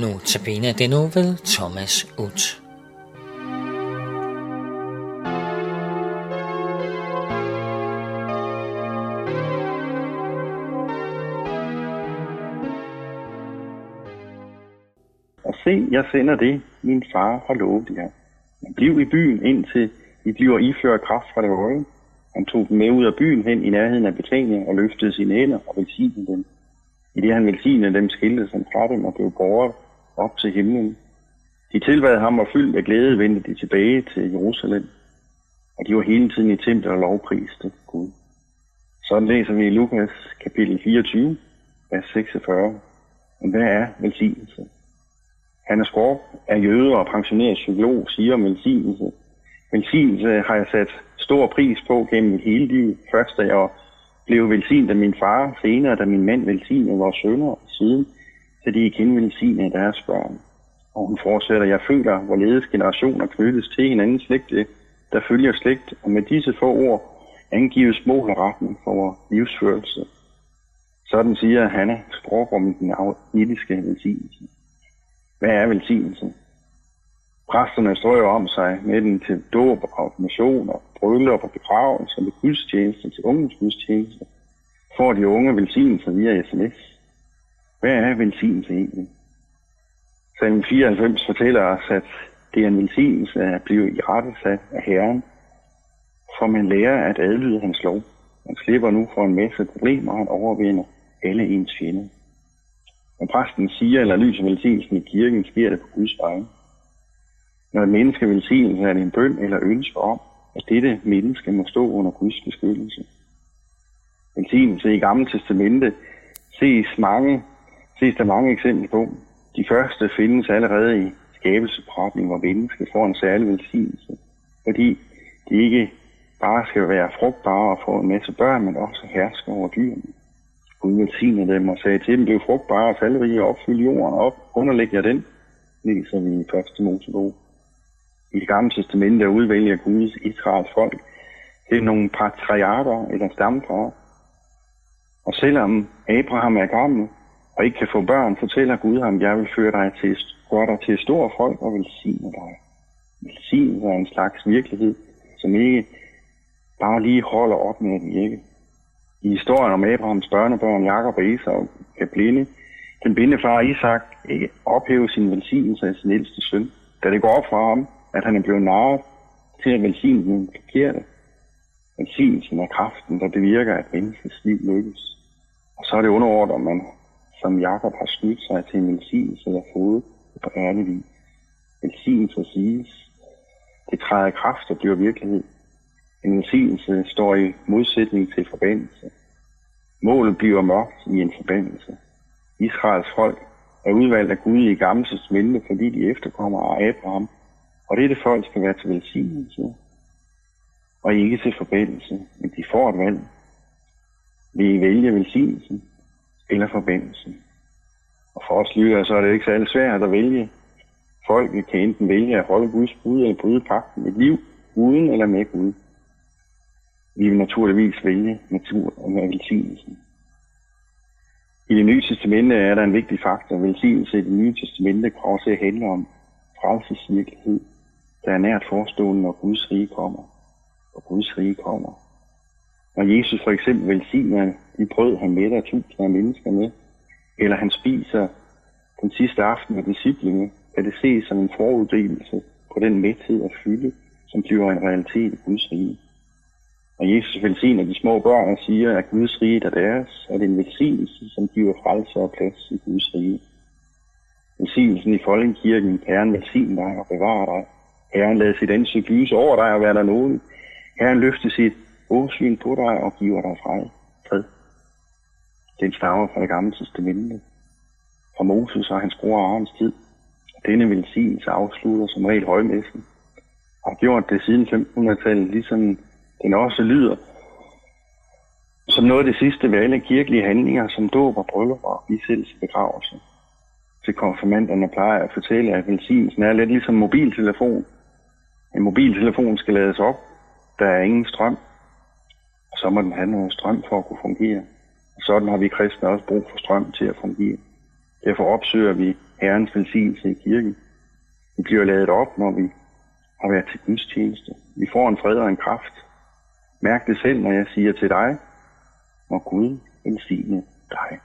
Nu tabiner det nu ved Thomas Ut. Og se, jeg sender det, min far har lovet jer. Men bliv i byen, indtil I bliver iført kraft fra det høje. Han tog dem med ud af byen hen i nærheden af Betania og løftede sine hænder og velsignede dem. I det han velsignede dem, skilte han fra dem og blev borger op til himlen. De tilbad ham og fyldt med glæde vendte de tilbage til Jerusalem. Og de var hele tiden i templet og lovpriste Gud. Sådan læser vi i Lukas kapitel 24, vers 46. Men hvad er velsignelse? Hannes Skorp er jøde og pensioneret psykolog, siger om velsignelse. Velsignelse har jeg sat stor pris på gennem mit hele liv. Først da jeg blev velsignet af min far, senere da min mand velsignede vores sønner, og siden så de igen velsigne deres børn. Og hun fortsætter, jeg føler, hvorledes generationer knyttes til hinandens slægte, der følger slægt, og med disse få ord angives mål og retning for vores livsførelse. Sådan siger Hanna Sprog om den etiske velsignelse. Hvad er velsignelse? Præsterne strøger om sig med den til dåb og konfirmation og bryllup og begravelse med gudstjeneste til ungens gudstjeneste. Får de unge velsignelser via sms. Hvad er velsignelse egentlig? Salm 94 fortæller os, at det er en velsignelse at blive i rettesat af Herren, for man lærer at adlyde hans lov. Man slipper nu for en masse problemer, og han overvinder alle ens fjender. Når præsten siger eller lyser velsignelsen i kirken, sker det på Guds vegne. Når et menneske velsignelse er det en bøn eller ønske om, at dette menneske må stå under Guds beskyttelse. Velsignelse i Gamle Testamente ses, mange, ses der mange eksempler på. De første findes allerede i skabelsesberetningen, hvor mennesket får en særlig velsignelse, fordi de ikke bare skal være frugtbare og få en masse børn, men også herske over dyrene. Gud velsignede dem og sagde til dem, blev frugtbare og talrige og opfylde jorden op. Underlæg jer den, læser vi i første Mosebog. I det gamle testamente udvælger Guds Israels folk til nogle patriarker eller stamfar. Og selvom Abraham er gammel og ikke kan få børn, fortæller Gud ham, jeg vil føre dig til, gøre dig til stor folk og velsigne dig. Velsignelse er en slags virkelighed, som ikke bare lige holder op med at virke. I historien om Abrahams børnebørn, Jakob og Esau, kan blinde, den blinde far Isak ikke ophæve sin velsignelse af sin ældste søn, da det går op for ham, at han er blevet narret til at velsigne den forkerte. Velsignelsen er kraften, der bevirker, at menneskets liv lykkes. Og så er det underordnet, om man som Jakob har snydt sig til en velsignelse af fået på ærlig vis. Velsignelse siges. Det træder i kraft og bliver virkelighed. En velsignelse står i modsætning til forbandelse. Målet bliver mørkt i en forbandelse. Israels folk er udvalgt af Gud i gamle testamente, fordi de efterkommer af Abraham, og dette folk skal være til velsignelse og ikke til forbindelse, men de får et valg. Vil I vælge velsignelsen eller forbindelsen. Og for os lyder, så er det ikke særlig svært at vælge. Folk kan enten vælge at holde Guds bud eller bryde pakten et liv uden eller med Gud. Vi vil naturligvis vælge natur og med velsignelsen. I det nye testamente er der en vigtig faktor. Velsignelse i det nye testamente kommer til at handle om frelsesvirkelighed, der er nært forestående, når Guds rige kommer. Og Guds rige kommer. Når Jesus for eksempel velsigner de brød, han mætter tusinder af mennesker med, eller han spiser den sidste aften med disciplene, kan det ses som en foruddelelse på den mæthed og fylde, som bliver en realitet i Guds rige. Og Jesus velsigner de små børn og siger, at Guds rige er deres, og det er en velsignelse, som giver frelse og plads i Guds rige. Velsignelsen i folkekirken, Herren velsign dig og bevare dig. Herren lader sit ansigt lyse over dig og være der nogen. Herren løfter sit åsyn på dig og giver dig fred. Den stammer fra det gamle testamente. Fra Moses og hans bror Arons tid. Denne velsignelse afslutter som regel højmessen. Og har gjort det siden 1500-tallet, ligesom den også lyder som noget af det sidste ved alle kirkelige handlinger, som dåb og bryllup og bisættelse begravelse. Til konfirmanderne plejer at fortælle, at velsignelsen er lidt ligesom mobiltelefon. En mobiltelefon skal lades op, der er ingen strøm, og så må den have noget strøm for at kunne fungere. Og sådan har vi kristne også brug for strøm til at fungere. Derfor opsøger vi Herrens velsignelse i kirken. Vi bliver lavet op, når vi har været til Guds tjeneste. Vi får en fred og en kraft. Mærk det selv, når jeg siger til dig, må Gud velsigne dig.